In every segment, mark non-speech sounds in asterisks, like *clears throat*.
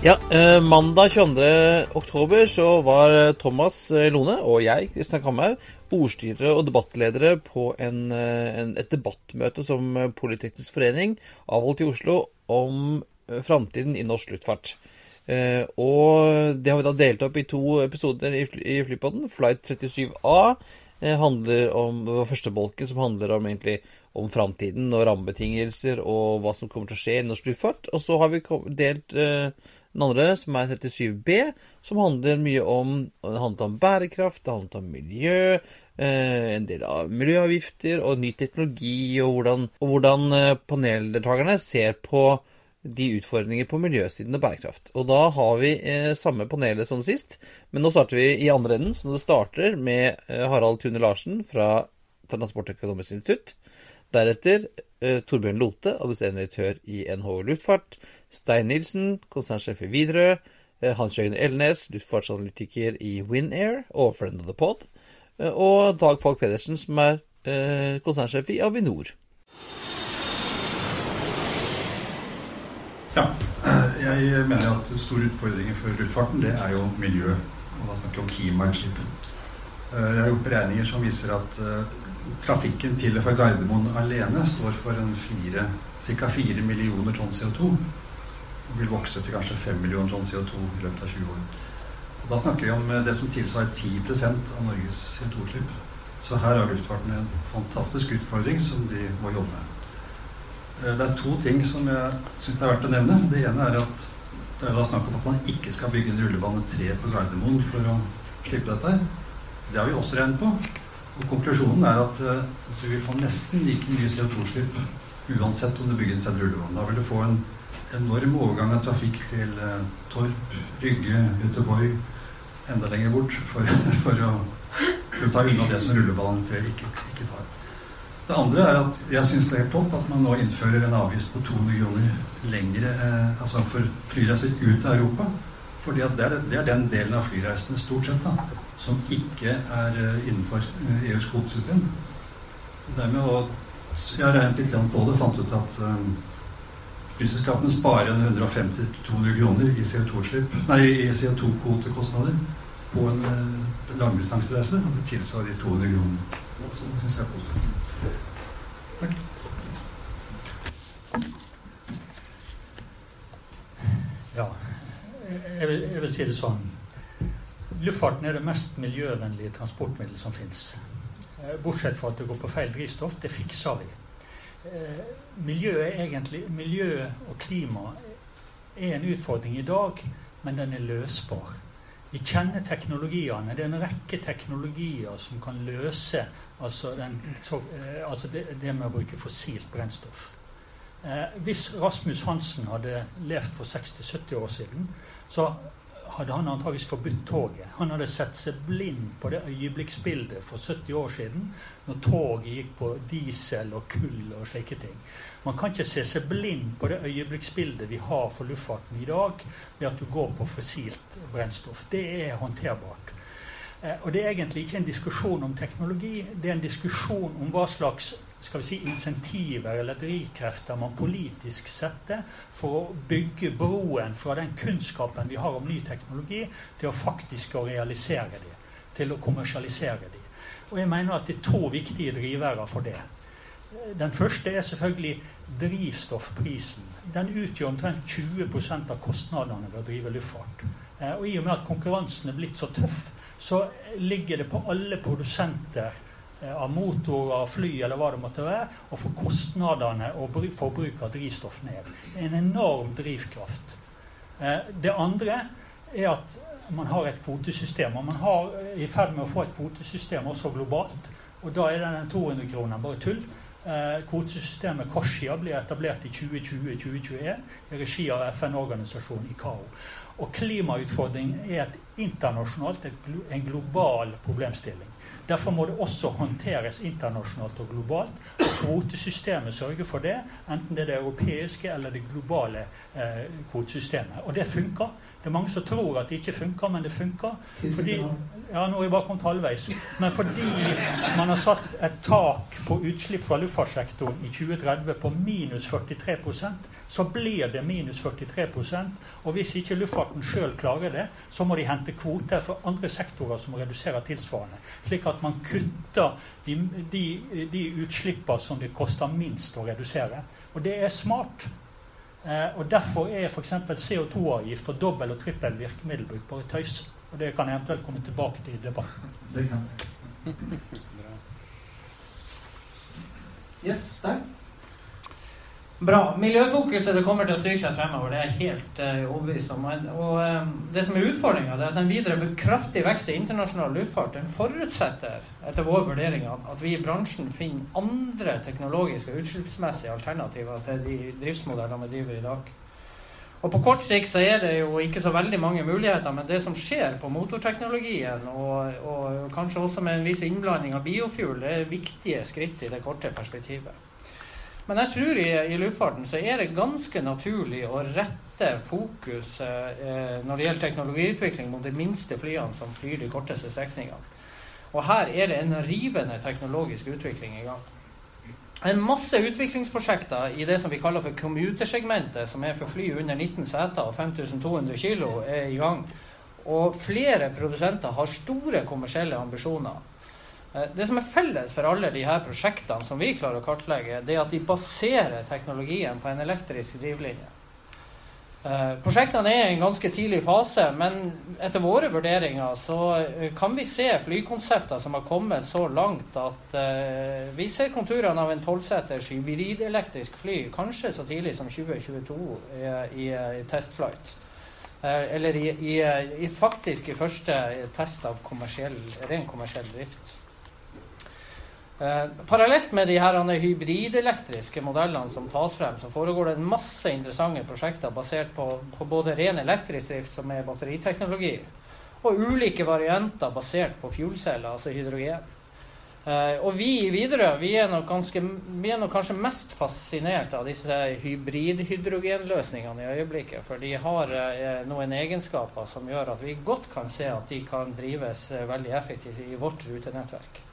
Ja, eh, Mandag 22. oktober så var eh, Thomas eh, Lone og jeg, Kristian Kamhaug, ordstyrere og debattledere på en, en, et debattmøte som Politeknisk forening avholdt i Oslo om framtiden i norsk luftfart. Eh, og det har vi da delt opp i to episoder i, i Flypodden. Flight 37A eh, handler om førstebolken, første bolken, som handler om egentlig om framtiden og rammebetingelser og hva som kommer til å skje i norsk luftfart. Og så har vi delt eh, den andre, som er 37B, som handler mye om Det handler om bærekraft, det handler om miljø, eh, en del av miljøavgifter og ny teknologi, og hvordan, og hvordan eh, paneldeltakerne ser på de utfordringer på miljøsiden og bærekraft. Og da har vi eh, samme panelet som sist, men nå starter vi i andre enden. Så det starter med eh, Harald Tune Larsen fra Transportøkonomisk institutt. Deretter Torbjørn Lote, administrerende direktør i NHO Luftfart. Stein Nilsen, konsernsjef i Widerøe. Eh, Hans Jørgen Elnes, luftfartsanalytiker i WinAir og friend of the pod. Eh, og Dag Falk Pedersen, som er eh, konsernsjef i Avinor. Ja, jeg mener at store utfordringer for luftfarten, det er jo miljø. Og da snakker vi om klimautslipp. Jeg har gjort beregninger som viser at trafikken til og fra Gardermoen alene står for ca. 4 millioner tonn CO2 og vil vokse til kanskje 5 millioner tonn CO2 i løpet av 20 år. Og da snakker vi om eh, det som tilsvarer 10% av Norges CO2-utslipp. Så her har luftfarten en fantastisk utfordring som de må jobbe med. Eh, det er to ting som jeg syns det er verdt å nevne. Det ene er at det er da snakk om at man ikke skal bygge en rullebane 3 på Gardermoen for å slippe dette. Det har vi også regnet på. Og konklusjonen er at du vil få nesten like mye CO2-utslipp uansett om du bygger en tredje rullebane. Da vil du få en enorm overgang av trafikk til uh, Torp, Rygge, Göteborg, enda lenger bort, for, *laughs* for, å, for, å, ta unna det som rullebanen 3 ikke, ikke, tar. Det andre er at jeg syns det er helt topp at man nå innfører en avgift på 200 kroner lengre eh, altså for flyreiser ut av Europa. Fordi det er, det er, den delen av flyreisene stort sett da, som ikke er eh, innenfor EUs eh, e kvotesystem. Dermed å Jeg har regnet litt på det, fant ut at um, sparer 150-200 kroner i CO2-utslipp Nei, i CO2-kvotekostnader på en uh, langdistansereise. Det tilsvarer de 200 kroner. Så det syns jeg er positivt. Takk. Ja, jeg vil, jeg vil si det sånn Luftfarten er det mest miljøvennlige transportmiddel som fins. Eh, bortsett fra at det går på feil drivstoff. Det fikser vi. Eh, miljø, egentlig, miljø og klima er en utfordring i dag, men den er løsbar. Vi kjenner teknologiene. Det er en rekke teknologier som kan løse altså, den, så, eh, altså det, det, med å bruke fossilt brennstoff. Eh, hvis Rasmus Hansen hadde levd for 60-70 år siden, så hadde han antakeligvis forbudt toget. Han hadde sett seg blind på det øyeblikksbildet for 70 år siden, når toget gikk på diesel og kull og slike ting. Man kan ikke se seg blind på det øyeblikksbildet vi har for luftfarten i dag, ved at du går på fossilt brennstoff. Det er håndterbart. Eh, og det er egentlig ikke en diskusjon om teknologi, det er en diskusjon om hva slags skal vi si, insentiver eller drivkrefter man politisk setter for å bygge broen fra den kunnskapen vi har om ny teknologi, til å faktisk å realisere dem Til å kommersialisere dem Og jeg mener at det er to viktige drivere for det. Den første er selvfølgelig drivstoffprisen. Den utgjør omtrent 20% av kostnadene ved å drive luftfart. Eh, og i og med at konkurransen er blitt så tøff, så ligger det på alle produsenter av motorer, fly eller hva det måtte være, og få kostnadene og forbruket av drivstoff ned. En enorm drivkraft. Eh, det andre er at man har et kvotesystem. Og man er i ferd med å få et kvotesystem også globalt. Og da er den 200 kroner bare tull. Eh, kvotesystemet Koshia ble etablert i 2020-2021 i regi av FN-organisasjonen ICAO. Og klimautfordring er et internasjonalt, en global problemstilling. Derfor må det også håndteres internasjonalt og globalt. Kvotesystemet sørger for det, enten det er det europeiske eller det globale eh, kvotesystemet. Og det funker. Det er mange som tror at det ikke funker, men det funker. Fordi, ja, nå er jeg bare kommet halvveis. Men fordi man har satt et tak på utslipp fra luftfartssektoren i 2030 på minus 43% så blir det minus 43% Og hvis ikke luftfarten sjøl klarer det, så må de hente kvoter for andre sektorer som reduserer tilsvarende. Slik at man kutter de, de, de utslippene som det koster minst å redusere. Og det er smart. Eh, og Derfor er f.eks. CO2-avgift og dobbel- og trippel virkemiddelbruk bare tøys. Og Det kan jeg eventuelt komme tilbake til i debatten. Det kan Yes, Stein? Bra. Miljøfokuset det kommer til å styre seg fremover. Det er jeg helt uh, overbevist om. Og uh, Det som er utfordringa, er at den videre kraftig vekst i internasjonal luftfart den forutsetter etter vår vurdering at vi i bransjen finner andre teknologiske og utslippsmessige alternativer til de driftsmodellene vi driver i dag. Og På kort sikt så er det jo ikke så veldig mange muligheter, men det som skjer på motorteknologien, og, og kanskje også med en viss innblanding av biofuel, det er viktige skritt i det korte perspektivet. Men jeg tror i, i, luftfarten så er det ganske naturlig å rette fokus eh, når det gjelder teknologiutvikling mot de minste flyene som flyr de korteste strekningene. Og her er det en rivende teknologisk utvikling i gang. En masse utviklingsprosjekter i det som vi kaller for commutersegmentet, som er for fly under 19 seter og 5200 kg, er i gang. Og flere produsenter har store kommersielle ambisjoner. Eh, det som er felles for alle de her prosjektene som vi klarer å kartlegge, det er at de baserer teknologien på en elektrisk drivlinje. Eh, prosjektene er i en ganske tidlig fase, men etter våre vurderinger så eh, kan vi se flykonsepter som har kommet så langt at vi ser konturene av en tolvseters hybridelektrisk fly kanskje så tidlig som 2022 i, i testflight. Eller i, i, i, faktisk i første test av kommersiell, ren kommersiell drift. Eh, parallelt med de hybridelektriske modellene som tas frem, så foregår det en masse interessante prosjekter basert på, på både ren elektrisk drift, som er batteriteknologi, og ulike varianter basert på fuelceller, altså hydrogen. Eh, og vi i Widerøe vi er, nok ganske, vi er nok kanskje mest fascinert av disse hybridhydrogenløsningene i øyeblikket. For de har eh, noen egenskaper som gjør at vi godt kan se at de kan drives eh, veldig effektivt i vårt rutenettverk.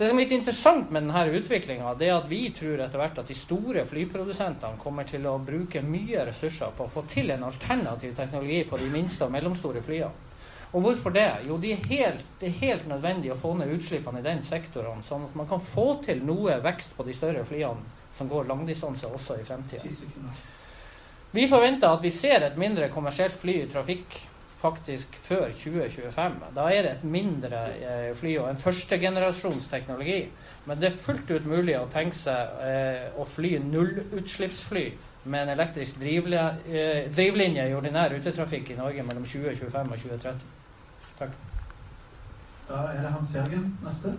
Det som er litt interessant med denne utviklinga, er at vi tror etter hvert at de store flyprodusentene kommer til å bruke mye ressurser på å få til en alternativ teknologi på de minste og mellomstore flyene. Og hvorfor det? Jo, det er, helt, det er helt nødvendig å få ned utslippene i den sektoren, sånn at man kan få til noe vekst på de større flyene som går langdistanse også i fremtida. Vi forventer at vi ser et mindre kommersielt fly i trafikk faktisk før 2025. Da er det et mindre eh, fly og en førstegenerasjonsteknologi. Men det er fullt ut mulig å tenke seg eh, å fly nullutslippsfly med en elektrisk eh, drivlinje i ordinær rutetrafikk i Norge mellom 2025 og 2030. Takk. Da er det Hans Jørgen neste.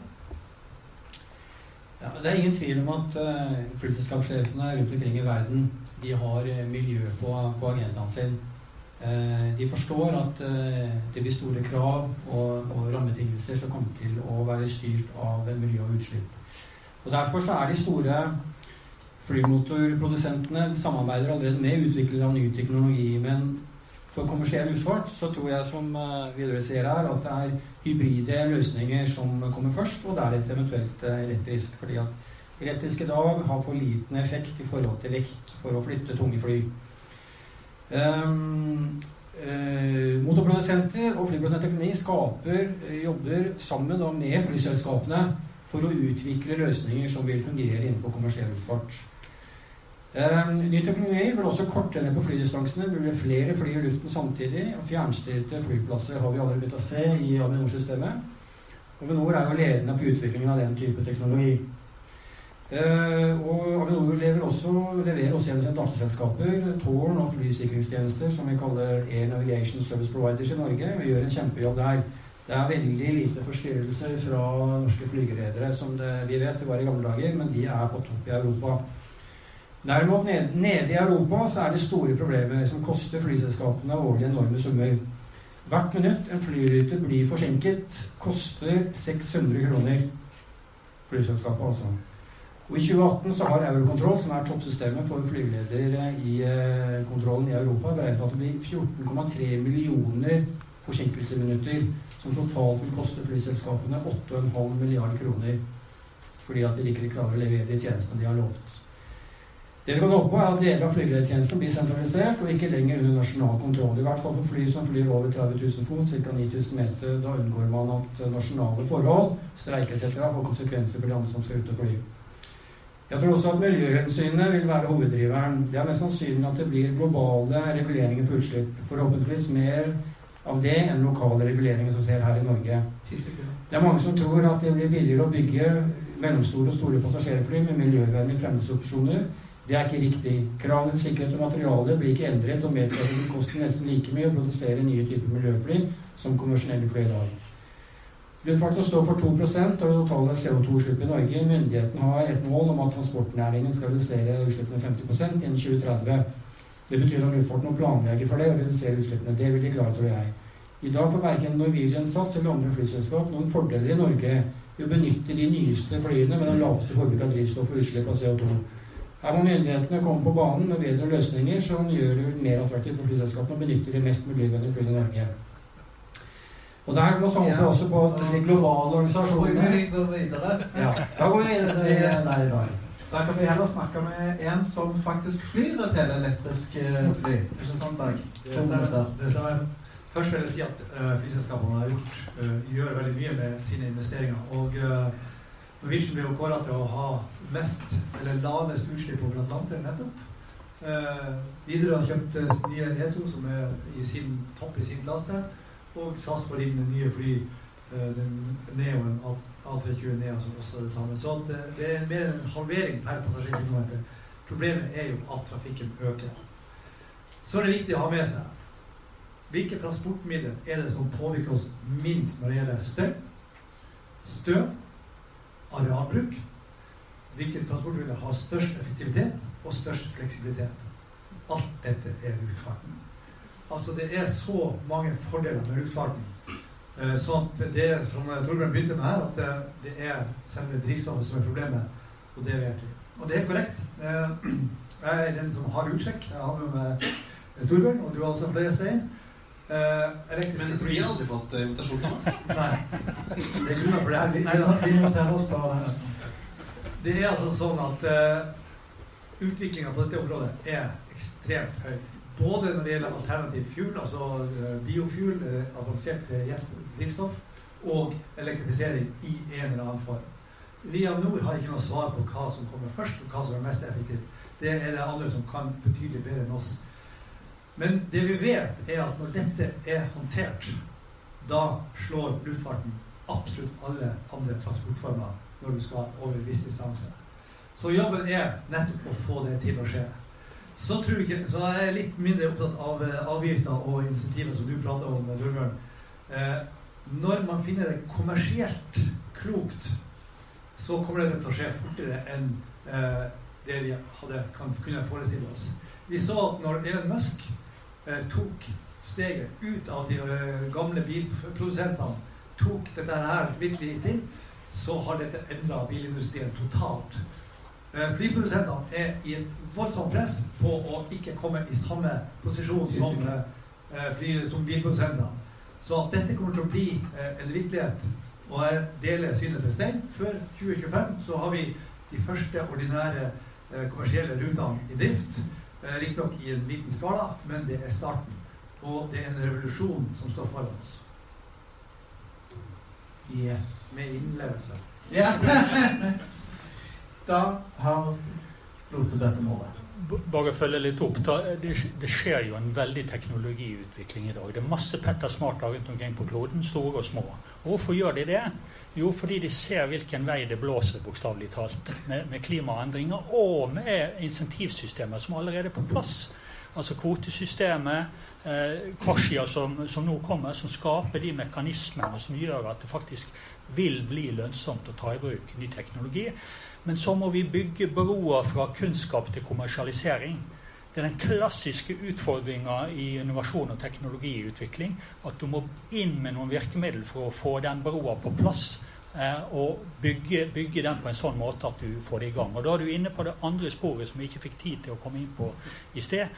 Ja, det er ingen tvil om at uh, flyselskapssjefene rundt omkring i verden de har miljø på, på agendaen sin. Eh, de forstår at eh, det blir store krav og, og rammebetingelser som kommer til å være styrt av miljø og utslipp. Og Derfor så er de store flymotorprodusentene samarbeider allerede med utviklere av ny teknologi. Men for kommersiell utfart så tror jeg, som Widerøe ser her, at det er hybride løsninger som kommer først, og deretter eventuelt elektrisk. fordi at elektrisk i dag har for liten effekt i forhold til vekt for å flytte tunge fly. Um, uh, motorprodusenter og flyprodusentteknologi skaper uh, jobber sammen da, med flyselskapene for å utvikle løsninger som vil fungere innenfor kommersiell luftfart. Um, ny teknologi vil også korte ned på flydistansene. Det blir flere fly i luften samtidig. og Fjernstyrte flyplasser har vi allerede begynt å se i Avinor-systemet. Avinor er jo ledende på utviklingen av den type teknologi. Eh, og Avinor leverer også, leverer også gjennom sine dataselskaper tårn- og flysikringstjenester som vi kaller Air Navigation Service Providers i Norge. Vi gjør en kjempejobb der. Det er veldig lite forstyrrelser fra norske flygeledere, som det, vi vet det var i gamle dager, men de er på topp i Europa. Derimot nede, nede i Europa så er det store problemer som koster flyselskapene årlig enorme summer. Hvert minutt en flyrute blir forsinket, koster 600 kroner. Flyselskapet, altså. Og I 2018 så har Eurocontrol, som er toppsystemet for flygeledere i eh, kontrollen i Europa, beregnet at det blir 14,3 millioner forsinkelsesminutter, som totalt vil koste flyselskapene 8,5 milliarder kroner. Fordi at de ikke klarer å levere de tjenestene de har lovt. Det vi kan håpe, er at deler av flygeledertjenesten blir sentralisert og ikke lenger under nasjonal kontroll. I hvert fall for fly som flyr over 30 000 fot, ca. 9000 meter. Da unngår man at nasjonale forhold, streiker etc. får konsekvenser for de andre som skal ut og fly. Jeg tror også at miljøhensynet vil være hoveddriveren. Det er mest sannsynlig at det blir globale reguleringer for utslipp. Forhåpentligvis mer av det enn lokale reguleringer som ser her i Norge. Det er mange som tror at det blir billigere å bygge mellomstore og store passasjerfly med miljøvennlige fremmedsopsjoner. det er ikke riktig. Kravene til sikkerhet og materiale blir ikke endret og medfører at det koster nesten like mye å produsere nye typer miljøfly som konvensjonelle fly i dag. Luftfarten står for 2% av det totale CO2-utslippet i Norge. Myndighetene har et mål om at transportnæringen skal redusere utslippene 50% innen 2030. Det betyr at luftfarten må planlegge for det og redusere utslippene. Det vil de klare, tror jeg. I dag får verken Norwegian SAS eller andre flyselskap noen fordeler i Norge ved å benytte de nyeste flyene med den laveste forbruk av drivstoff og utslipp av CO2. Her må myndighetene komme på banen med bedre løsninger som gjør det mer attraktivt for flyselskapene å benytte de mest miljøvennlige flyene i Norge. Og der må vi ja. også på de globale organisasjonene Ja, da går vi videre der dag. Da kan vi heller snakke med en som faktisk flyr et helelektrisk eh, fly. Ikke sant, Dag? To minutter. Først vil jeg si at uh, flyselskapene har gjort, uh, gjør veldig mye med sine investeringer. Og uh, Norwegian ble jo kåra til å ha mest, eller lavest utslipp over Atlanteren nettopp. Uh, videre har kjøpt nye E2, som er i sin topp i sin klasse. Og SAS får inn nye fly, eh, den Neoen A320 Neo, som også er det samme. Så det, eh, det er mer en halvering per passasjerkilometer. Problemet er jo at trafikken øker. Så er det viktig å ha med seg hvilke transportmidler er det som påvirker oss minst når det gjelder støy, støv, arealbruk hvilke transportmidler har størst effektivitet og størst fleksibilitet. Alt dette er luftfarten. Altså Det er så mange fordeler med luftfarten. Eh, sånn at det som Torbjørn begynte med her, at det, det er selve drivstoffet som er problemet. Og det vet vi. Og det er korrekt. Eh, *clears throat* jeg er den som har utsjekk. Jeg har med meg Torbjørn, og du har også flere, Stein. Men vi har aldri fått invitasjon, Thomas. *laughs* Nei. Det er grunnen for det. Nei, vi inviterer oss på det er altså sånn at uh, utviklinga på dette området er ekstremt høy. Både når det gjelder alternativ fuel, altså uh, biofuel, uh, avansert drivstoff, og elektrifisering i en eller annen form. Vi av Nord har ikke noe svar på hva som kommer først, og hva som er mest effektivt. Det er det andre som kan betydelig bedre enn oss. Men det vi vet, er at når dette er håndtert, da slår luftfarten absolutt alle andre transportformer når du skal over en viss distanse. Så jobben er nettopp å få det til å skje. Så, jeg så jeg er litt mindre opptatt av eh, avgifter og insentiver, som du prater om, Torbjørn. Eh, når man finner det kommersielt klokt, så kommer det til å skje fortere enn eh, det vi hadde, kan kunne forestille oss. Vi så at når Elon Musk eh, tok steget ut av de uh, gamle bilprodusentene, tok dette her virkelig inn, så har dette endra bilindustrien totalt. Eh, flyprodusentene er i et voldsomt press på å ikke komme i samme posisjon som, eh, fly, som bilprodusentene. Så at dette kommer til å bli eh, en virkelighet, og jeg deler synet til Stein, før 2025 så har vi de første ordinære kommersielle rutene i drift. Riktignok i en liten skala, men det er starten. Og det er en revolusjon som står foran oss. Yes. Med innlevelse. Ja. *laughs* da har Lote bedt om ordet. Bare følge litt opp. Det, skjer jo en veldig teknologiutvikling i dag. Det er masse Petter Smarter rundt omkring på kloden, store og små. Hvorfor gjør de det? Jo, fordi de ser hvilken vei det blåser, bokstavelig talt. Med, med, klimaendringer og med insentivsystemer som allerede er på plass. Altså kvotesystemet, eh, Korsia som, som, nå kommer, som skaper de mekanismene som gjør at det faktisk vil bli lønnsomt å ta i bruk ny teknologi. Men så må vi bygge broer fra kunnskap til kommersialisering. Det er den klassiske utfordringa i innovasjon og teknologiutvikling. At du må inn med noen virkemidler for å få den broa på plass Eh, og bygge, bygge, den på en sånn måte at du får det i gang. Og Da er du inne på det andre sporet som vi ikke fikk tid til å komme inn på i sted.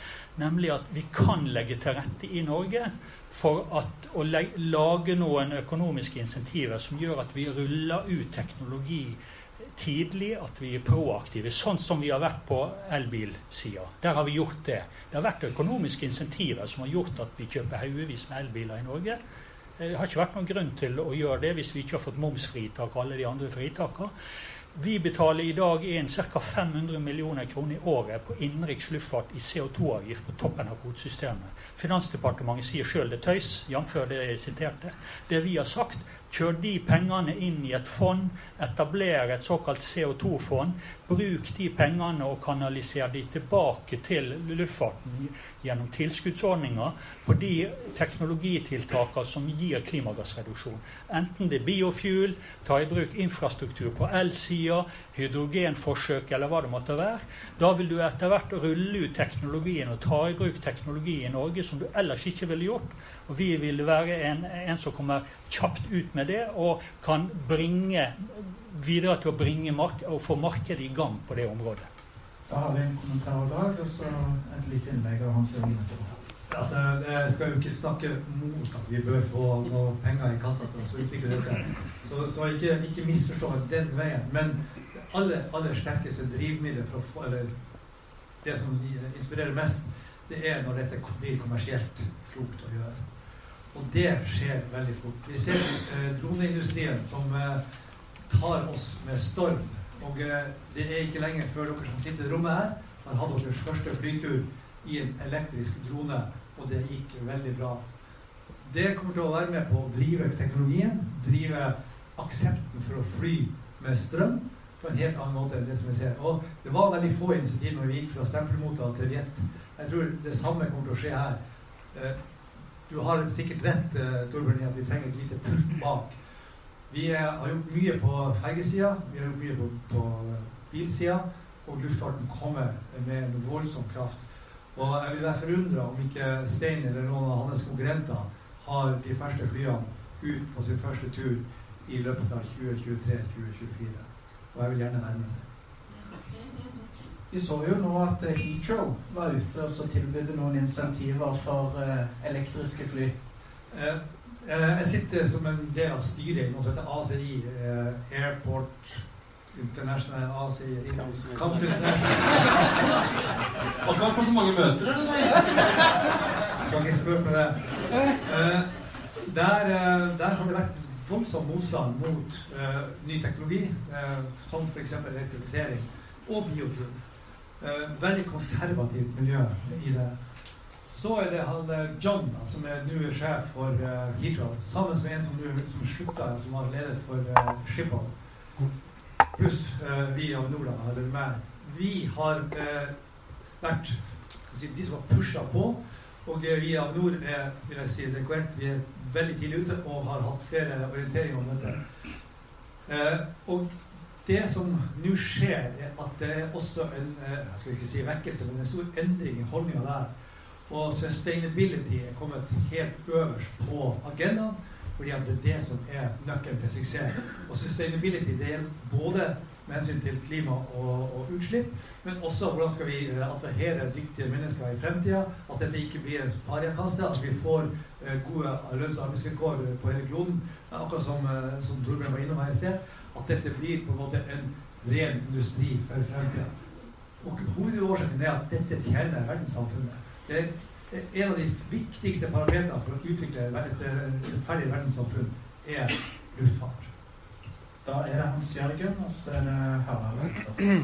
Nemlig at vi kan legge til rette i Norge for at, å lage noen økonomiske insentiver som gjør at vi ruller ut teknologi tidlig, at vi er proaktive. Sånn som vi har vært på elbilsida. Der har vi gjort det. Det har vært økonomiske insentiver som har gjort at vi kjøper haugevis med elbiler i Norge. Det har ikke vært noen grunn til å gjøre det hvis vi ikke har fått momsfritak og alle de andre fritakene. Vi betaler i dag inn ca. 500 millioner kroner i året på innenriks luftfart i CO2-avgift på toppen av kvotesystemet. Finansdepartementet sier sjøl det tøys, jf. det jeg siterte. Det vi har sagt, kjør de pengene inn i et fond, etablere et såkalt CO2-fond. Bruk de pengene og kanalisere de tilbake til luftfarten gjennom tilskuddsordninger på de teknologitiltakene som gir klimagassreduksjon. Enten det er biofuel, ta i bruk infrastruktur på elsida, hydrogenforsøk eller hva det måtte være. Da vil du etter hvert rulle ut teknologien og ta i bruk teknologi i Norge som du ellers ikke ville gjort. Og vi vil være en, en som kommer kjapt ut med det og kan bringe videre til å bringe mark og få markedet i gang på det området. Da har vi en kommentar i Dag, og så et lite innlegg av Hans Jørgen etterpå. Altså, jeg skal jo ikke snakke mot at vi bør få noe penger i kassa for å utvikle dette. Så, så ikke, ikke misforstå den veien. Men aller, aller sterkeste drivmiddelet for Eller det som inspirerer mest, det er når dette blir kommersielt klokt å gjøre. Og det skjer veldig fort. Vi ser eh, droneindustrien som eh, tar oss med storm og eh, det er ikke lenge før dere som sitter i rommet her, har hatt deres første flytur i en elektrisk drone, og det gikk veldig bra. Det kommer til å være med på å drive teknologien, drive aksepten for å fly med strøm på en helt annen måte enn det som vi ser. Og det var veldig få initiativ når vi gikk fra stempelmottak til Viet. Jeg tror det samme kommer til å skje her. Eh, du har sikkert rett, eh, Torbjørn, i at vi trenger et lite pult bak vi har gjort mye på fergesida, vi har gjort mye på, på bilsida, og luftfarten kommer med en voldsom kraft. Og jeg vil være forundra om ikke Stein eller noen av hans konkurrenter har de første flyene ut på sin første tur i løpet av 2023-2024. Og jeg vil gjerne nærme seg. Vi så jo nå at Heathrow var ute og så tilbød noen insentiver for uh, elektriske fly. Eh, Eh, jeg sitter som en del av styret i noe som heter ACI, eh, Airport International ACI Council Har ikke vært på så mange møter, eller? Skal ikke spørre på det. Eh, der, der, har det vært voldsom motstand mot uh, ny teknologi, uh, som f.eks. elektrifisering og biofuel. Uh, veldig konservativt miljø i det. Så er det han John, som er nå sjef for uh, Heathrow, sammen med en som, som slutta, som var leder for uh, Schiphol. Pluss uh, vi av Nord, eller meg. Vi har vært si, de som har pusha på. Og vi av Nord er vil jeg si, korrekt, vi er veldig tidlig ute og har hatt flere orienteringer om dette. og det som nå skjer, er at det er også en jeg skal ikke si vekkelse, men en stor endring i holdninga der og sustainability er kommet helt øverst på agendaen. Fordi det er det som er nøkkelen til suksess. Og sustainability det er både med hensyn til klima og, og, utslipp, men også hvordan skal vi eh, attrahere dyktige mennesker i fremtida. At dette ikke blir en pariakaste, at vi får uh, gode lønns- og arbeidsvilkår på hele kloden. Akkurat som, som Torbjørn var innom her i sted. At dette blir på en måte en ren industri for fremtida. Og hovedårsaken er at dette tjener verdenssamfunnet. Det er en av de viktigste parametrene for å utvikle et rettferdig verdenssamfunn, er luftfart. Da er det Hans Jørgen, og så er det Harald. *clears throat*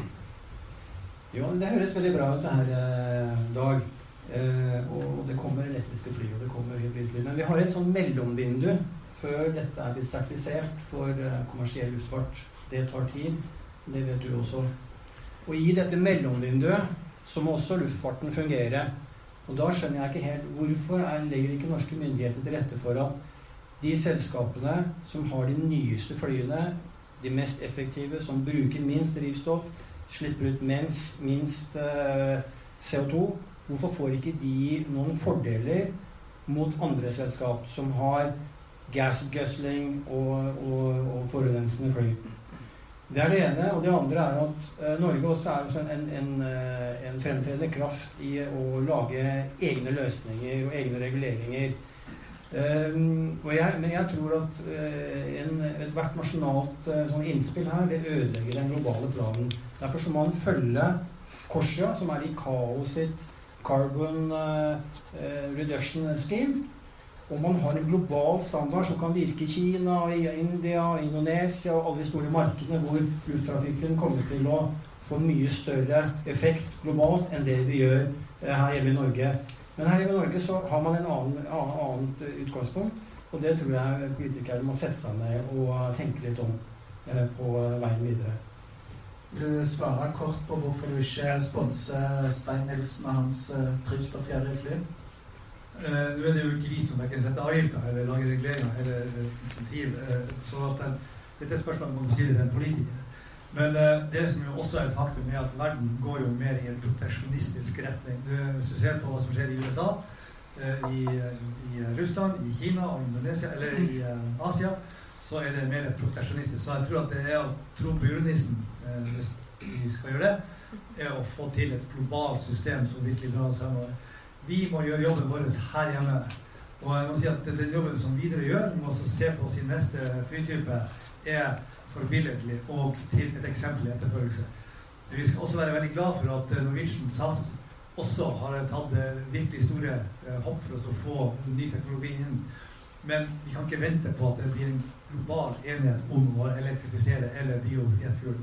Jo, det høres veldig bra ut det her, eh, Dag. Eh, og det kommer elektriske fly, og det kommer hybridfly. Men vi har et sånn mellomvindu før dette er blitt sertifisert for eh, kommersiell luftfart. Det tar tid. Det vet du også. Og i dette mellomvinduet så må også luftfarten fungere. Og da skjønner jeg ikke helt hvorfor er, legger ikke norske myndigheter til rette for at de selskapene som har de nyeste flyene, de mest effektive, som bruker minst drivstoff, slipper ut minst, minst eh, CO2, hvorfor får ikke de noen fordeler mot andre selskap som har gas guzzling og, og, og forurensende fly? Det er det ene. Og det andre er at uh, Norge også er en, en, uh, en, fremtredende kraft i å lage egne løsninger og egne reguleringer. Um, jeg, men jeg tror at uh, ethvert nasjonalt sånn innspill her, det ødelegger den globale planen. Derfor må man følge Korsia, som er i kaos sitt Carbon Reduction Scheme. Og man har en global standard som kan virke i Kina, i India, Indonesia og alle de store markedene hvor lufttrafikken kommer til å få mye større effekt globalt enn det vi gjør her hjemme i Norge. Men her i Norge så har man en annen, annet utgangspunkt, og det tror jeg politikere må sette seg ned og tenke litt om eh, på veien videre. Vil du svare kort på hvorfor du ikke sponser Stein Nilsen og hans eh, drivstoffgjerrige fly? Uh, nå er det jo ikke vi som verken setter avgifter eller lager reguleringer eller insentiv. Så at dette er et spørsmål man må stille til en politiker. Men uh, det som jo også er et faktum, er at verden går jo mer i en proteksjonistisk retning. Hvis du ser på hva som skjer i USA, i, i, Russland, i Kina og Indonesia, eller i Asia, så er det mer proteksjonistisk. Så jeg tror at det er å tro på julenissen, hvis vi skal gjøre det, er å få til et globalt system som virkelig drar oss fremover vi må gjøre jobben vår her hjemme. Og jeg må si at den jobben som Widerøe gjør, med å se på sin neste flytype, er forbilledlig og til et eksempel i etterfølgelse. Vi skal også være veldig glad for at Norwegian SAS også har tatt virkelig store eh, hopp for oss å få ny teknologi inn. Men vi kan ikke vente på at det blir en global enighet om å elektrifisere eller biojetfuel.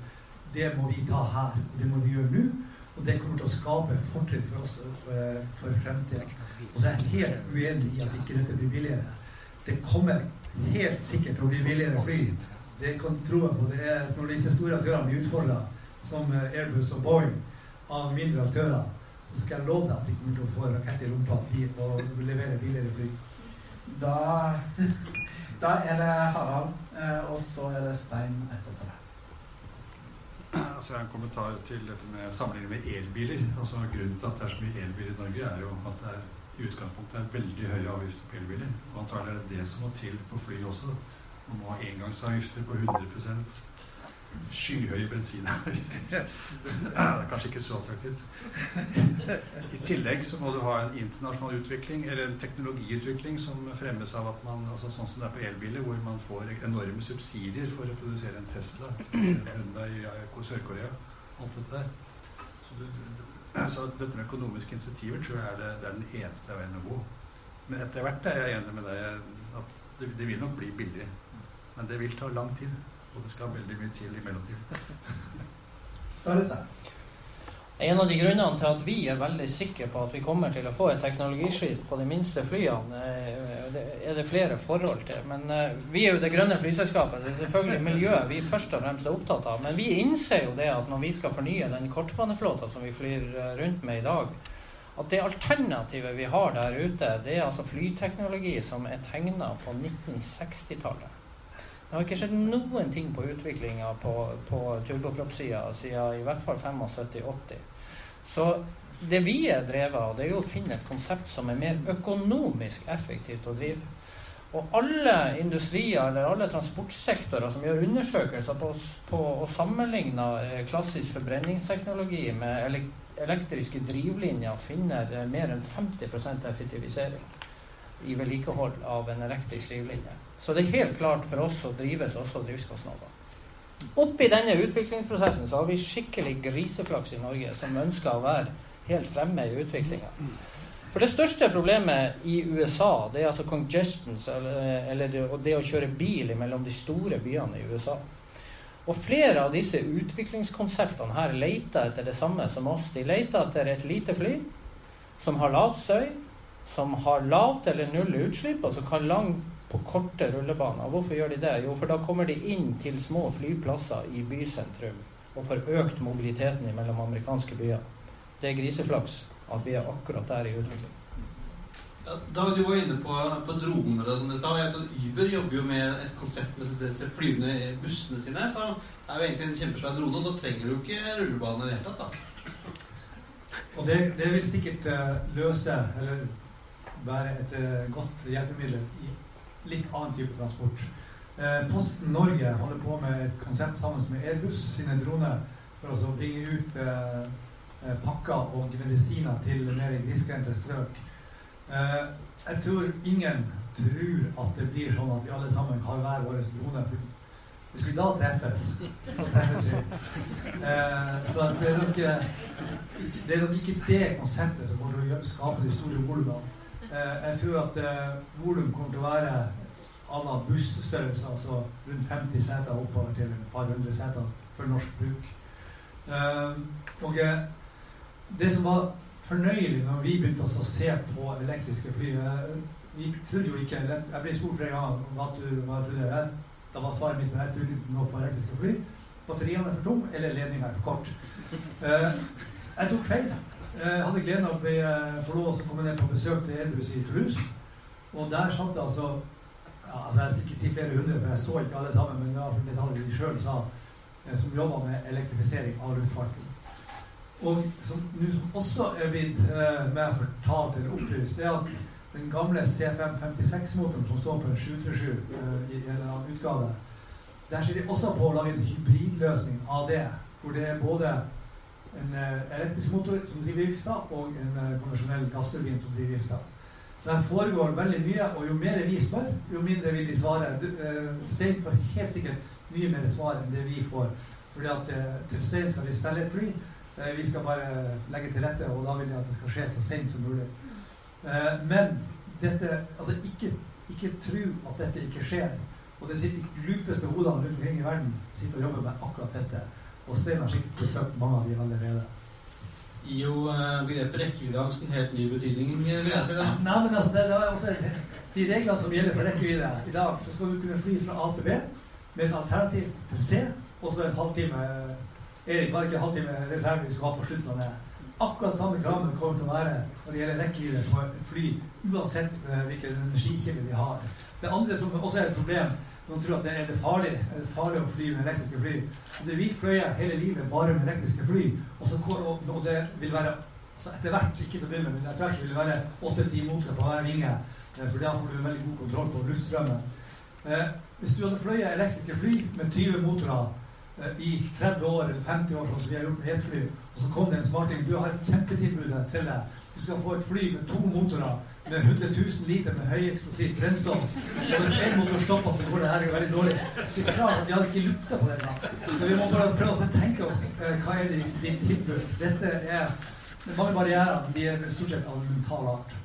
Det må vi ta her. Det må vi gjøre nå. Og det kommer til å skape fortrinn for oss for, fremtida. Og så er jeg helt uenig i at ikke dette blir billigere. Det kommer helt sikkert til å bli billigere fly. Det kan tro på. Det er når disse store aktørene blir utfordra, som Airbus og Boeing, av mindre aktører, så skal jeg love deg at de kommer til å få rakett i rumpa og levere billigere fly. Da, *laughs* da er det Harald, eh, og så er det Stein etterpå. Altså En kommentar til dette med sammenligning med elbiler. Altså Grunnen til at det er så mye elbiler i Norge, er jo at det er i utgangspunktet er veldig høye avgifter på elbiler. Og antagelig er det det som må til på fly også. Man må ha engangsavgifter på 100 skyhøye bensinavgifter. det er kanskje ikke så attraktivt. I tillegg så må du ha en internasjonal utvikling, eller en teknologiutvikling som fremmes av at man altså Sånn som det er på elbiler, hvor man får enorme subsidier for å produsere en Tesla. Hyundai i Sør-Korea. Alt dette der. Så, det, så dette med økonomiske insentiver tror jeg er, det, det er den eneste veien å gå. Men etter hvert er jeg enig med deg at det, det vil nok bli billigere. Men det vil ta lang tid. Og det skal veldig mye til i mellomtiden. *laughs* Da er det sterkt. En av de grunnene til at vi er veldig sikre på at vi kommer til å få et teknologiskip på de minste flyene, eh, er det flere forhold til. Men eh, vi er jo det grønne flyselskapet, så det er selvfølgelig miljøet vi først og fremst er opptatt av. Men vi innser jo det at når vi skal fornye den kortbaneflåta som vi flyr eh, rundt med i dag, at det alternativet vi har der ute, det er altså flyteknologi som er tegna på 1960-tallet. Det har ikke skjedd noen ting på utviklinga på, på turbokroppsida siden i hvert fall 75-80. Så det vi er drevet av, det er jo å finne et konsept som er mer økonomisk effektivt å drive. Og alle industrier eller alle transportsektorer som gjør undersøkelser på, å sammenligne eh, klassisk forbrenningsteknologi med elektriske drivlinjer, finner eh, mer enn 50% effektivisering i vedlikehold av en elektrisk drivlinje. Så det er helt klart for oss å drives også driftskostnader. Oppi denne utviklingsprosessen så har vi skikkelig griseflaks i Norge som ønsker å være helt fremme i utviklinga. For det største problemet i USA det er altså congestions, eller, eller det, det, å kjøre bil mellom de store byene i USA. Og flere av disse utviklingskonseptene her leter etter det samme som oss. De leter etter et lite fly som har lav støy, som har lavt eller null utslipp, og som kan langt på korte rullebaner. Hvorfor gjør de det? Jo, for da kommer de inn til små flyplasser i bysentrum og får økt mobiliteten mellom amerikanske byer. Det er griseflaks. at vi er akkurat der i utvikling. Ja, Dag, du var inne på, på droner og sånn i stad. Uber jobber jo med et konsept med disse flyvende bussene sine. Så er jo egentlig en kjempesvær drone, og da trenger du ikke rullebane i det hele tatt. da. Og det, det vil sikkert eh, løse, eller være et eh, godt hjelpemiddel i litt annen type transport. Eh, Posten Norge holder på med et konsept sammen med Airbus sine droner for å bringe ut eh, eh, pakker og medisiner til mer grisgrendte strøk. Eh, jeg tror ingen tror at det blir sånn at vi alle sammen har hver vår drone. Hvis vi da treffes, så treffes vi. Eh, så det er, nok, eh, det er nok ikke det konseptet som kommer til å skape de store volumene. Eh, jeg tror at eh, volum kommer til å være annen busstørrelse, altså rundt 50 seter oppover til et par hundre seter for norsk bruk. Eh, og det som var fornøyelig når vi begynte å se på elektriske fly Vi jo ikke Jeg ble spurt flere ganger hva du hva trodde. Jeg, da var svaret mitt jeg trodde ikke noe på elektriske fly. Batteriene er for tomme, eller ledninga er for kort. Jeg tok feil. Jeg hadde gleden av å eh, få lov til å komme ned på besøk til Edrus i Toulouse. Og der satt det altså ja, altså Jeg skal ikke si flere hundre, for jeg så ikke alle sammen, men det var detaljer de sjøl sa, eh, som jobba med elektrifisering av luftfarten. Og som som også er blitt eh, med fortalt eller opplyst, det er at den gamle C556-motoren som står på en 737 eh, i en utgave, der ser de også på å lage en hybridløsning av det, hvor det er både en eh, elektrisk motor som driver vifta, og en eh, konvensjonell gassturbin som driver vifta. Så her foregår veldig mye, og jo mer vi spør, jo mindre vil de svare. Eh, Stein får helt sikkert mye mer svar enn det vi får. Fordi at til Stein skal vi stelle et fly. Vi skal bare legge til rette, og da vil jeg at det skal skje så sent som mulig. Men dette Altså, ikke, ikke tro at dette ikke skjer. Og det sitter de klupeste hodene rundt omkring i verden sitter og jobber med akkurat dette. Og Stein har sikkert besøkt mange av de allerede. Gir jo eh, begrepet rekkeviddeangst en helt ny betydning, vil jeg si. da. Nei, men altså, det, er også De reglene som gjelder for rekkevidde i dag, så skal du kunne fly fra A til B med et alternativ til C, og så en halvtime Erik, var ikke en halvtime reserve vi skulle ha på slutten av det? Akkurat samme kravene kommer til å være når det gjelder rekkevidde et fly, uansett eh, hvilken energikilde de har. Det andre som også er et problem, noen tror at det er det farlig, er det farlig å fly med elektriske fly. Det vi fløy hele livet bare med elektriske fly, og, så, og, og det vil være så etter hvert, ikke til å begynne men etter hvert vil det være åtte-ti motorer på hver vinge. eh, For da får du veldig god kontroll på luftstrømmen. Eh, hvis du hadde fløyet elektriske fly med 20 motorer eh, i 30 år eller 50 år, som vi har gjort med fly, og så kom det en smarting Du har et kjempetilbud til deg. Du skal få et fly med to motorer med 100 000 liter med høyeksplosivt brennstoff. Hvis én motor stopper, så går det her veldig dårlig. Det er klart at Vi hadde ikke lukta på det. da. Så vi må bare prøve å tenke oss eh, hva er det tilbud. Dette er mange barrierer, de er stort sett av mental art.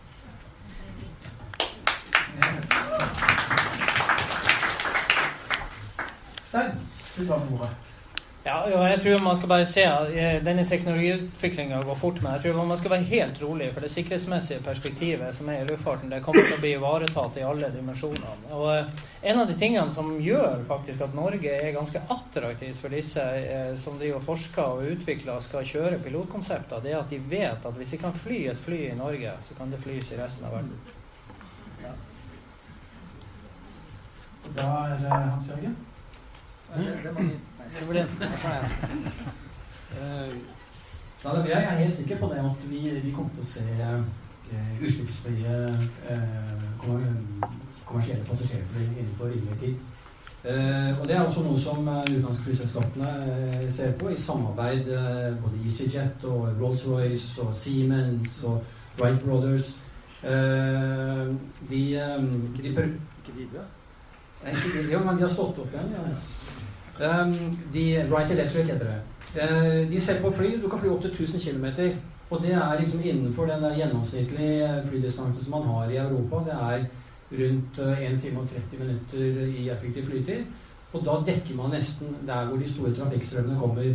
Stein, du tar ordet. Ja, jeg tror man skal bare se at eh, denne teknologiutviklinga går fort, men jeg tror man skal være helt rolig. For det sikkerhetsmessige perspektivet som er i luftfarten, det kommer til å bli ivaretatt i alle dimensjonene. Og eh, en av de tingene som gjør faktisk at Norge er ganske attraktivt for disse eh, som driver forsker og utvikler og skal kjøre pilotkonsepter, det er at de vet at hvis de kan fly et fly i Norge, så kan det flys i resten av verden. Da er Hans Jørgen. Eh, jeg er helt sikker på det at vi, vi kommer til å se eh, utslippsfrie eh, kommersielle passasjerfly innenfor rimelig tid. Eh, og Det er også noe som eh, utenlandske flyselskapene eh, ser på i samarbeid eh, både EasyJet og Rolls-Royce og Siemens og Wright Brothers. Eh, de, eh, griper? Ikke de, jo, men de har stått opp igjen. Ja, ja. Um, de, Wright Electric heter det. Uh, de ser på fly. Du kan fly opp til 1000 km. Og det er liksom innenfor den der gjennomsnittlige flydistansen som man har i Europa. Det er rundt eh, 1 time og 30 minutter i effektiv flytid. Og da dekker man nesten der hvor de store trafikkstrømmene kommer.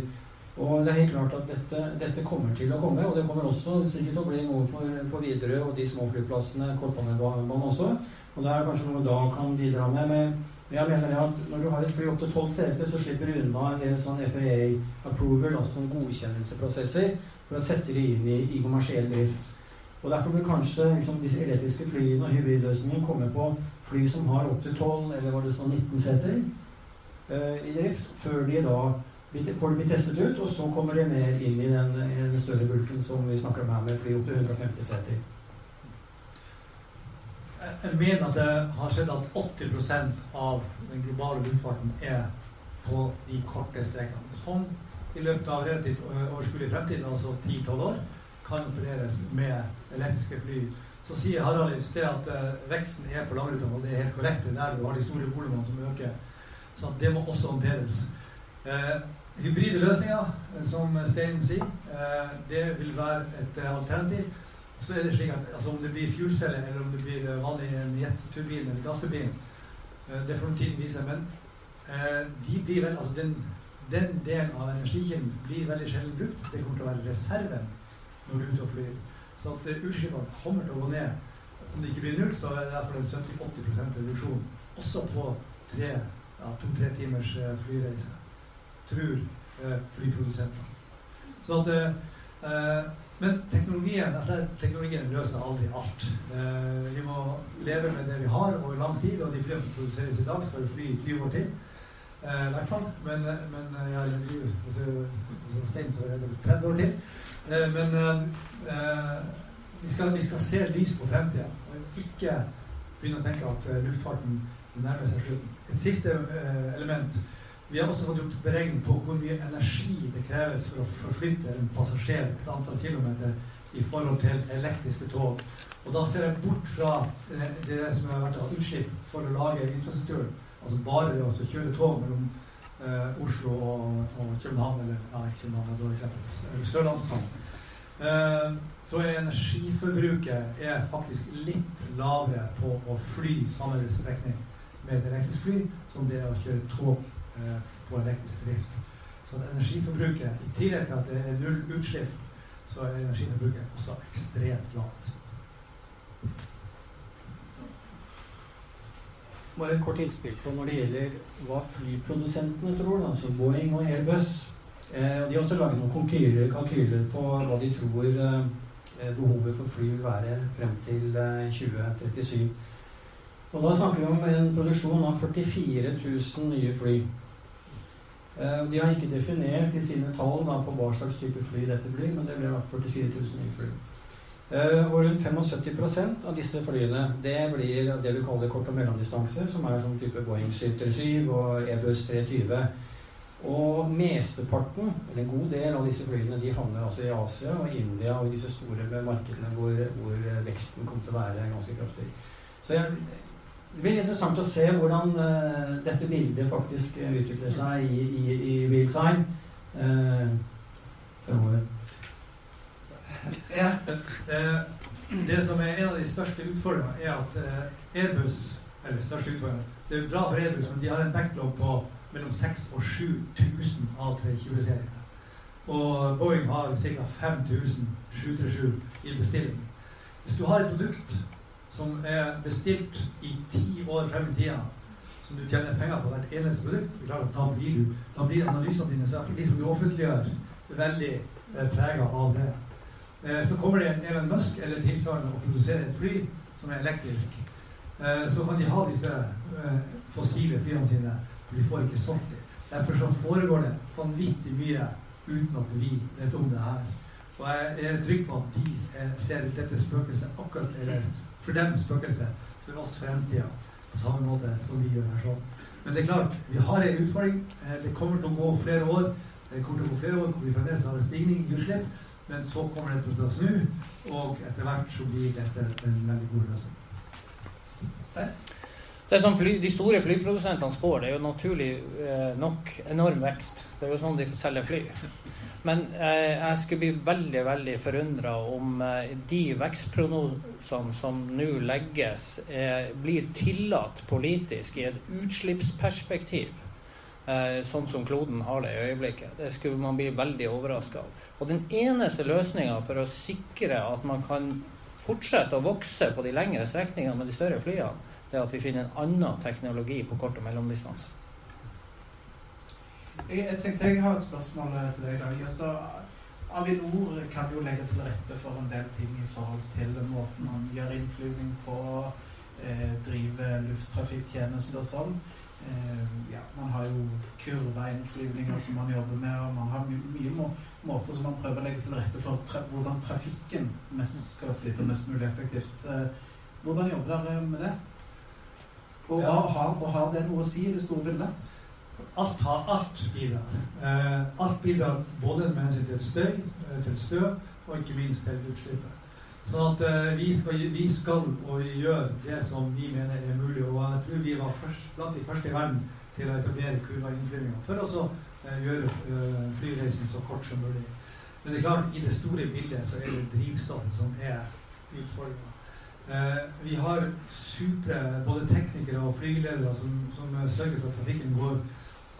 Og det er helt klart at dette, dette kommer til å komme, og det kommer også sikkert til å bli noe for, for Widerøe og de små flyplassene, kortbanebanen også. Og det er kanskje noe da kan bidra med. med. Men jeg mener at når du har et fly opp til tolv seter, så slipper du unna en sånn FAA-approval, altså sånn godkjennelsesprosesser, for å sette det inn i, i kommersiell drift. Og Derfor bør kanskje liksom, disse elektriske flyene og hybridløsningen komme på fly som har opptil 12 eller var det sånn 19 seter uh, i drift, før de da får de bli testet ut, og så kommer de mer inn i den, i den større bulken som vi snakker om her, med fly opp til 150 seter. Jeg mener at det har skjedd at 80% av den globale luftfarten er på de korte strekene. Som i løpet av relativt overskuelig fremtid, altså 10-12 år, kan opereres med elektriske fly. Så sier Harald i sted at uh, veksten er på langrutene, og det er helt korrekt. Det er der du har de store volumene som øker. Så det må også håndteres. Uh, hybride løsninger, som Stein sier, uh, det vil være et alternativ. Så er det slik at altså, Om det blir fuelceller, eller om det blir vanlig jetturbin eller gassturbin, det får tiden vise. Men de blir vel, altså den, den delen av energikilden blir veldig sjelden brukt. Det kommer til å være reserven når du er ute og flyr. Så at utslippene kommer til å gå ned. Om det ikke blir null, så er det derfor en 70-80% reduksjon. Også på to-tre ja, timers uh, flyreise. Tror flyprodusentene. Så at men teknologien, altså, teknologien løser aldri alt. Eh, vi må leve med det vi har over lang tid, og de flyene som produseres i dag, skal jo fly i 20 år til. Eh, I hvert fall. Men, men ja, hos Stein så er det 30 år til. Eh, men eh, vi skal, vi, skal, se lys på fremtida, og ikke begynne å tenke at eh, luftfarten nærmer seg slutten. Et siste element. Vi har også fått gjort beregning på hvor mye energi det kreves for å forflytte en passasjer et antall kilometer i forhold til elektriske tog. Og da ser jeg bort fra det som har vært av utslipp for å lage infrastrukturen. Altså bare det å kjøre tog mellom eh, Oslo og, og, København, eller ja, København er eksempel, Sørlandsbanen. Eh, så er energiforbruket er faktisk litt lavere på å fly samme strekning med et elektrisk fly som det å kjøre tog eh, på elektrisk drift. Så energiforbruket, i tillegg til at det er null utslipp, så er energiforbruket også ekstremt lavt. Bare et kort innspill på når det gjelder hva flyprodusentene tror, altså Boeing og Airbus. Eh, de har også laget noen kalkyler, på hva de tror eh, behovet for fly vil være frem til eh, 2037. Og da snakker vi om en produksjon av 44 000 nye fly. Eh, de har ikke definert i sine tall da, på hva slags type fly dette blir, men det blir 44 000 nye fly. Uh, og rundt 75% av disse flyene det blir det vi kaller kort- og mellomdistanse, som er sånn type Boeing 737 og Ebus 320. Og mesteparten, eller en god del av disse flyene, de havner altså i Asia og India og i disse store markedene hvor, hvor veksten kommer til å være ganske kraftig. Så jeg, det blir interessant å se hvordan uh, dette bildet faktisk utvikler seg i, i, i real time uh. Ja. Eh, det som er en av de største utfordringene, er at eh, Airbus Eller største utfordringen Det er bra for Airbus, men de har en backlog på mellom 6000 og 7000 A320-serier. Og Boeing har ca. 5000 737 i bestilling. Hvis du har et produkt som er bestilt i ti år frem i tida, som du tjener penger på hvert eneste produkt, da blir, da blir analysene dine, de som du offentliggjør, veldig eh, prega av det. Eh, så kommer det en Elon Musk eller tilsvarende og produserer et fly som er elektrisk. Eh, så kan de ha disse eh, fossile flyene sine, for de får ikke solgt dem. Derfor så foregår det vanvittig mye uten at vi vet om det her. Og jeg er trygg på at de ser dette spøkelset akkurat eller for dem spøkelse. for oss fremtida, på samme måte som vi gjør her sånn. Men det er klart, vi har en utfordring. Det kommer til å gå flere år. Det kommer til å gå flere år hvor vi fremdeles har en stigning i utslipp. Men så kommer dette til å snu, og etter hvert så blir dette en veldig god løsning. Det som fly, De store flyprodusentene spår, det er jo naturlig eh, nok enorm vekst. Det er jo sånn de selger fly. Men eh, jeg skulle bli veldig veldig forundra om eh, de vekstprognosene som nå legges, eh, blir tillatt politisk i et utslippsperspektiv. Sånn som kloden har det i øyeblikket. Det skulle man bli veldig overraska av. Og den eneste løsninga for å sikre at man kan fortsette å vokse på de lengre strekningene med de større flyene, det er at vi finner en annen teknologi på kort- og mellomdistanse. Jeg, jeg tenkte jeg har et spørsmål eh, til deg. Dag. Altså, Avinor kan jo legge til rette for en del ting i forhold til måten man gjør innflyvning på, eh, drive lufttrafikktjenester og sånn. Eh, ja, man har jo kurveinnflyvninger som man jobber med, og man har my mye må måter som man prøver å legge til rette for tra hvordan trafikken mest skal flyte mest mulig effektivt. Eh, hvordan jobber dere med det? Og, Ja. har, og har det noe å si i det store bildet? Alt, har, alt bidrar. Eh, alt bidrar både med hensyn til støy, eh, til støv og ikke minst til utslippet. Sånn at eh, vi, skal, vi skal og vi gjør det som vi mener er mulig. Og jeg tror vi var først, blant de første i verden til å etablere kurveinnflyvninger. For å eh, gjøre eh, flyreisen så kort som mulig. Men det er klart, i det store bildet så er det drivstoffet som er utfordringa. Eh, vi har supre både teknikere og flygeledere som, som sørger for at trafikken går,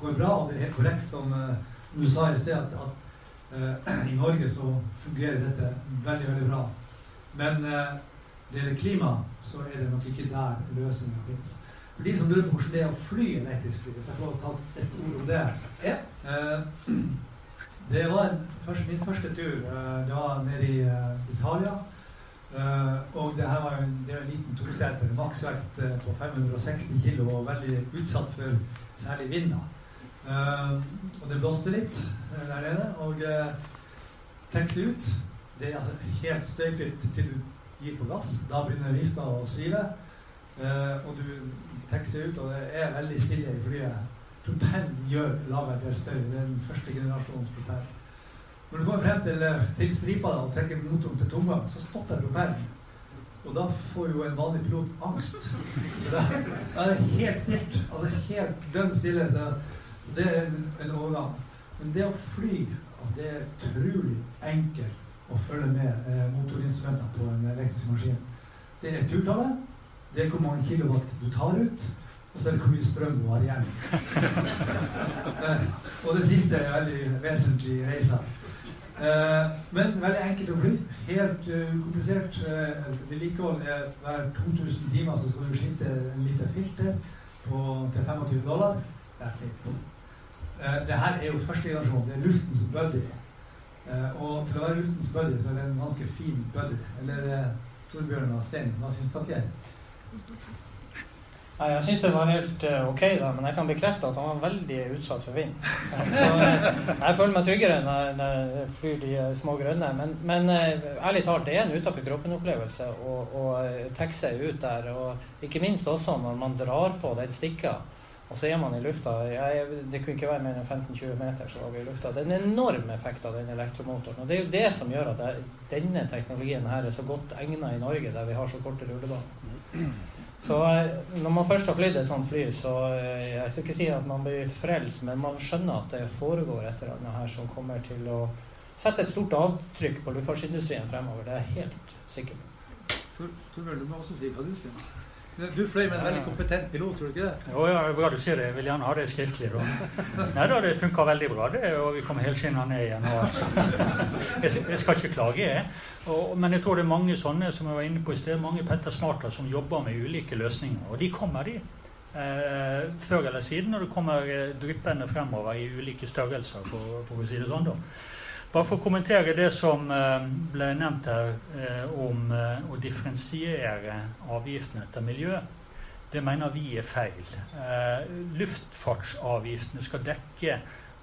går bra. Og det er helt korrekt som eh, du sa i sted, at, at eh, *clears throat* i Norge så fungerer dette veldig, veldig bra. Men eh, når det gjelder klima, så er det nok ikke der løsninga fins. For de som lurer på hvordan det er å fly elektrisk fly, hvis jeg får ta et ord om det eh, *clears throat* Det var først, min første tur. eh, det var nede i eh, Italia. Eh, og det her var jo en, det er en liten toseter, maksvekt eh, på 560 kg og veldig utsatt for særlig vinder. Eh, og det blåste litt eh, der nede. Og uh, taxi ut. Det er altså helt støyfritt til du gir på gass. Da begynner vifta å svive. Eh, og du taxier ut, og det er veldig stille i flyet. Propellen gjør lager del støy. Det er den første generasjonens propell. Når du kommer frem til, eh, til stripa da, og trekker motoren til tomgang, så stopper propellen. Og da får jo en vanlig pilot angst. da er det helt stilt. Altså helt dønn stille. Så det er en, overgang. Men det å fly, altså det er utrolig enkelt å følge med eh, motorinstrumentene på en elektrisk maskin. Det er turtallet, det er hvor mange kilowatt du tar ut, og så er det hvor mye strøm du har igjen. *laughs* eh, og det siste er veldig vesentlig i reisa. Eh, men veldig enkelt å fly. Helt ukomplisert. Uh, Vedlikehold er hver 2000 timer så skal du skifte en liter filter på, til 25 dollar. That's it. Uh, det her er jo første generasjon. Det er luftens buddy. Eh, og til å være luftens buddy, så er det en ganske fin buddy. Eller eh, Torbjørn og Stein, hva syns dere? Nei, Jeg syns det var helt uh, ok, da, men jeg kan bekrefte at han var veldig utsatt for vind. Så uh, *laughs* jeg føler meg tryggere når, jeg flyr de uh, små grønne. Men, men ærlig talt, det er en utafor kroppen-opplevelse å, å seg ut der. Og ikke minst også når man drar på den stikka, og så er man i lufta. Jeg, det kunne ikke være mer enn 15-20 meter, så var vi i lufta. Det er en enorm effekt av den elektromotoren. Og det er jo det som gjør at jeg, denne teknologien her er så godt egna i Norge, der vi har så korte rullebaner. Så når man først har flydd et sånt fly, så jeg skal ikke si at man blir frelst, men man skjønner at det foregår et eller annet her som kommer til å sette et stort avtrykk på luftfartsindustrien fremover. Det er jeg helt sikker på. Torbjørn, du må også si hva du fløy med en veldig kompetent pilot, tror du ikke det? Jo, ja, bra du sier det. Jeg vil gjerne ha det skriftlig. da. Nei da, det funka veldig bra, det, og vi kommer helskinna ned igjen. Og altså. jeg, skal ikke klage, jeg. Og, men jeg tror det er mange sånne som jeg var inne på i sted, mange Petter Smarter som jobber med ulike løsninger. Og de kommer, de. Eh, før eller siden, når det kommer dryppende fremover i ulike størrelser, for, for å si det sånn. da. Bare for å kommentere det som eh, ble nevnt her eh, om eh, å differensiere avgiftene etter miljø. Det mener vi er feil. Luftfartsavgiftene skal dekke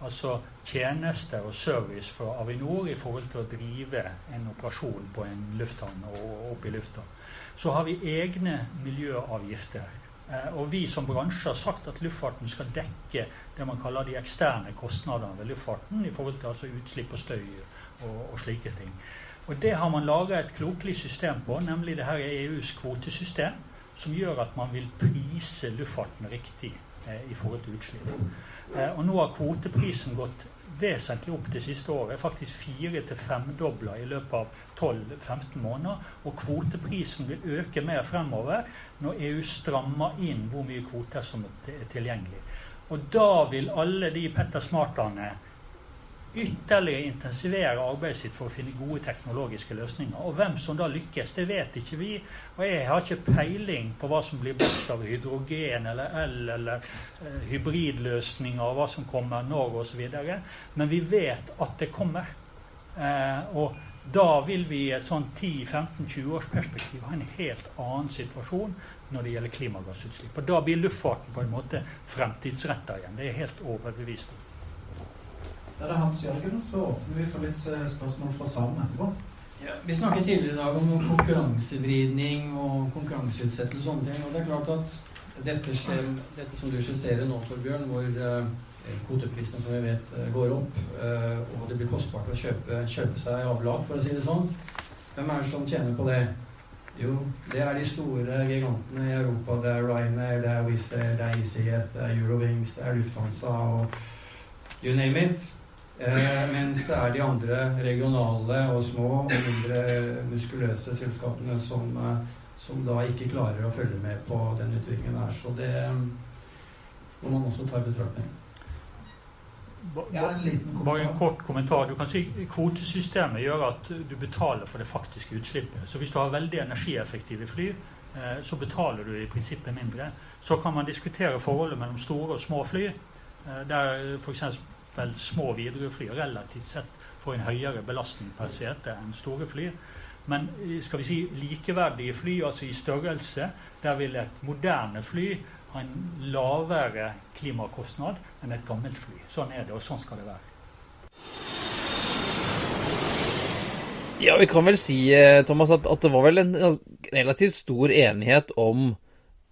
altså tjenester og service fra Avinor i forhold til å drive en operasjon på en lufthavn og opp i lufta. Så har vi egne miljøavgifter. Og vi som bransje har sagt at luftfarten skal dekke det man kaller de eksterne kostnadene ved luftfarten i forhold til altså utslipp og støy og, og slike ting. Og det har man laga et klokelig system på, nemlig det her er EUs kvotesystem, som gjør at man vil prise luftfarten riktig eh, i forhold til utslipp. Eh, og nå har kvoteprisen gått vesentlig opp det siste året. Faktisk fire til femdobla i løpet av 12-15 måneder. Og kvoteprisen vil øke mer fremover når EU strammer inn hvor mye kvoter som er tilgjengelig. Og da vil alle de Petter Smarterne ytterligere intensivere arbeidet sitt for å finne gode teknologiske løsninger. Og hvem som da lykkes, det vet ikke vi. Og jeg har ikke peiling på hva som blir best av hydrogen eller el eller eh, hybridløsninger, hva som kommer når osv. Men vi vet at det kommer. Eh, og da vil vi i et sånn 10-15-20 års perspektiv ha en helt annen situasjon når det gjelder klimagassutslipp. Og da blir luftfarten på en måte fremtidsretta igjen. Det er helt overbevist om. Da er Hans Jørgen, så åpner vi for litt eh, spørsmål fra salen etterpå. Ja, vi snakket tidligere i dag om konkurransevridning og konkurranseutsettelse og sånne ting. Og det er klart at dette, dette som du skisserer nå, Torbjørn, hvor uh, kvoteprisene som vi vet uh, går opp, og det blir kostbart å kjøpe, kjøpe seg avlat, for å si det sånn. Hvem er det som tjener på det? Jo, det er de store gigantene i Europa. Det er Ryanair, det er Wizz Air, det er EasyJet, det er Eurowings, det er Lufthansa og you name it. Eh, mens det er de andre regionale og små og mindre muskuløse selskapene som, eh, som, da ikke klarer å følge med på den utviklingen der. Så det må man også ta i betraktning. Bare en kort kommentar. Du kan si Kvotesystemet gjør at du betaler for det faktiske utslippet. Så hvis du har veldig energieffektive fly, eh, så betaler du i prinsippet mindre. Så kan man diskutere forholdet mellom store og små fly. Eh, der for vel små Widerøe-fly relativt sett får en høyere belastning per sete enn store fly. Men skal vi si likeverdige fly, altså i størrelse, der vil et moderne fly ha en lavere klimakostnad enn et gammelt fly. Sånn er det, og sånn skal det være. Ja, vi kan vel si, eh, Thomas, at, at det var vel en relativt stor enighet om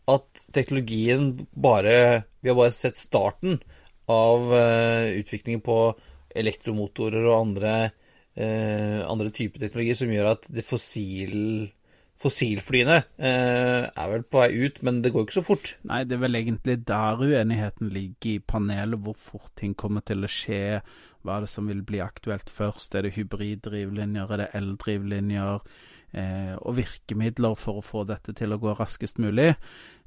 at teknologien bare Vi har bare sett starten av uh, utviklingen på elektromotorer og andre, uh, andre typer teknologi som gjør at det fossil, fossilflyene uh, er vel på vei ut, men det går ikke så fort. Nei, det er vel egentlig der uenigheten ligger i panelet, hvor fort ting kommer til å skje. Hva er det som vil bli aktuelt først? Er det hybriddrivlinjer, er det eldrivlinjer? Eh, og virkemidler for å få dette til å gå raskest mulig.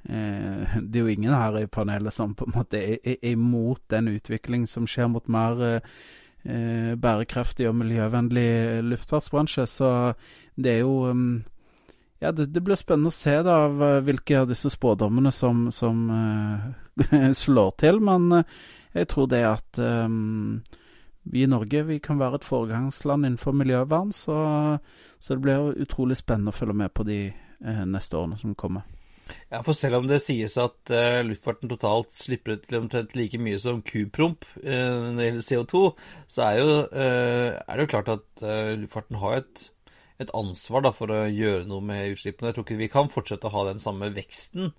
Eh, *laughs* det er jo ingen her i panelet som på en måte er, imot den utvikling som skjer mot mer eh, bærekraftig og miljøvennlig luftfartsbransje. Så det er jo um, Ja, det, det, blir spennende å se da av eh, hvilke av disse spådommene som, som *laughs* slår til. Men jeg tror det at um, vi i Norge vi kan være et foregangsland innenfor miljøvern. Så, så det blir utrolig spennende å følge med på de eh, neste årene som kommer. Ja, for selv om det sies at uh, luftfarten totalt slipper ut omtrent like mye som kupromp uh, når det gjelder CO2, så er, jo, uh, er det jo klart at luftfarten har et, et ansvar da, for å gjøre noe med utslippene. Jeg tror ikke vi kan fortsette å ha den samme veksten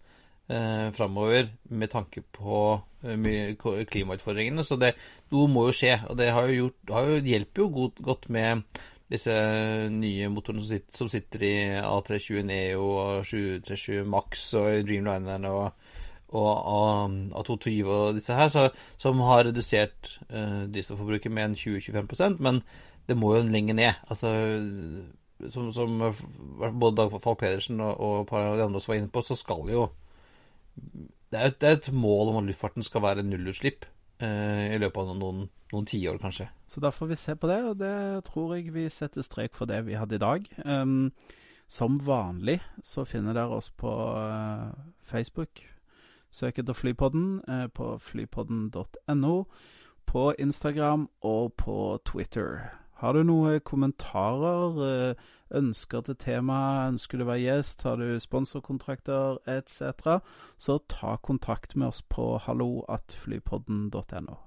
uh, framover med tanke på klimautfordringene. Så det, noe må jo skje. Og det har jo gjort, har jo, hjelper jo godt, godt med disse nye motorene som sitter, som sitter i A320 Neo og 737 Max og Dreamliner og, og A220 og disse her, så, som har redusert uh, drivstofforbruket med en 20-25% men det må jo lenger ned. Altså, som, som både Dag Falk Pedersen og, og par av de andre også var inne på, så skal jo det er, et, det er et mål om at luftfarten skal være nullutslipp uh, i løpet av noen noen tiår, kanskje. Så da får vi se på det, og det tror jeg vi setter strek for det vi hadde i dag. Um, som vanlig så finner dere oss på uh, Facebook. Søk etter Flypodden uh, på flypodden.no, på Instagram og på Twitter. Har du noen kommentarer, uh, ønsker til tema, ønsker du å være gjest, har du sponsorkontrakter etc., så ta kontakt med oss på hallo at flypodden.no.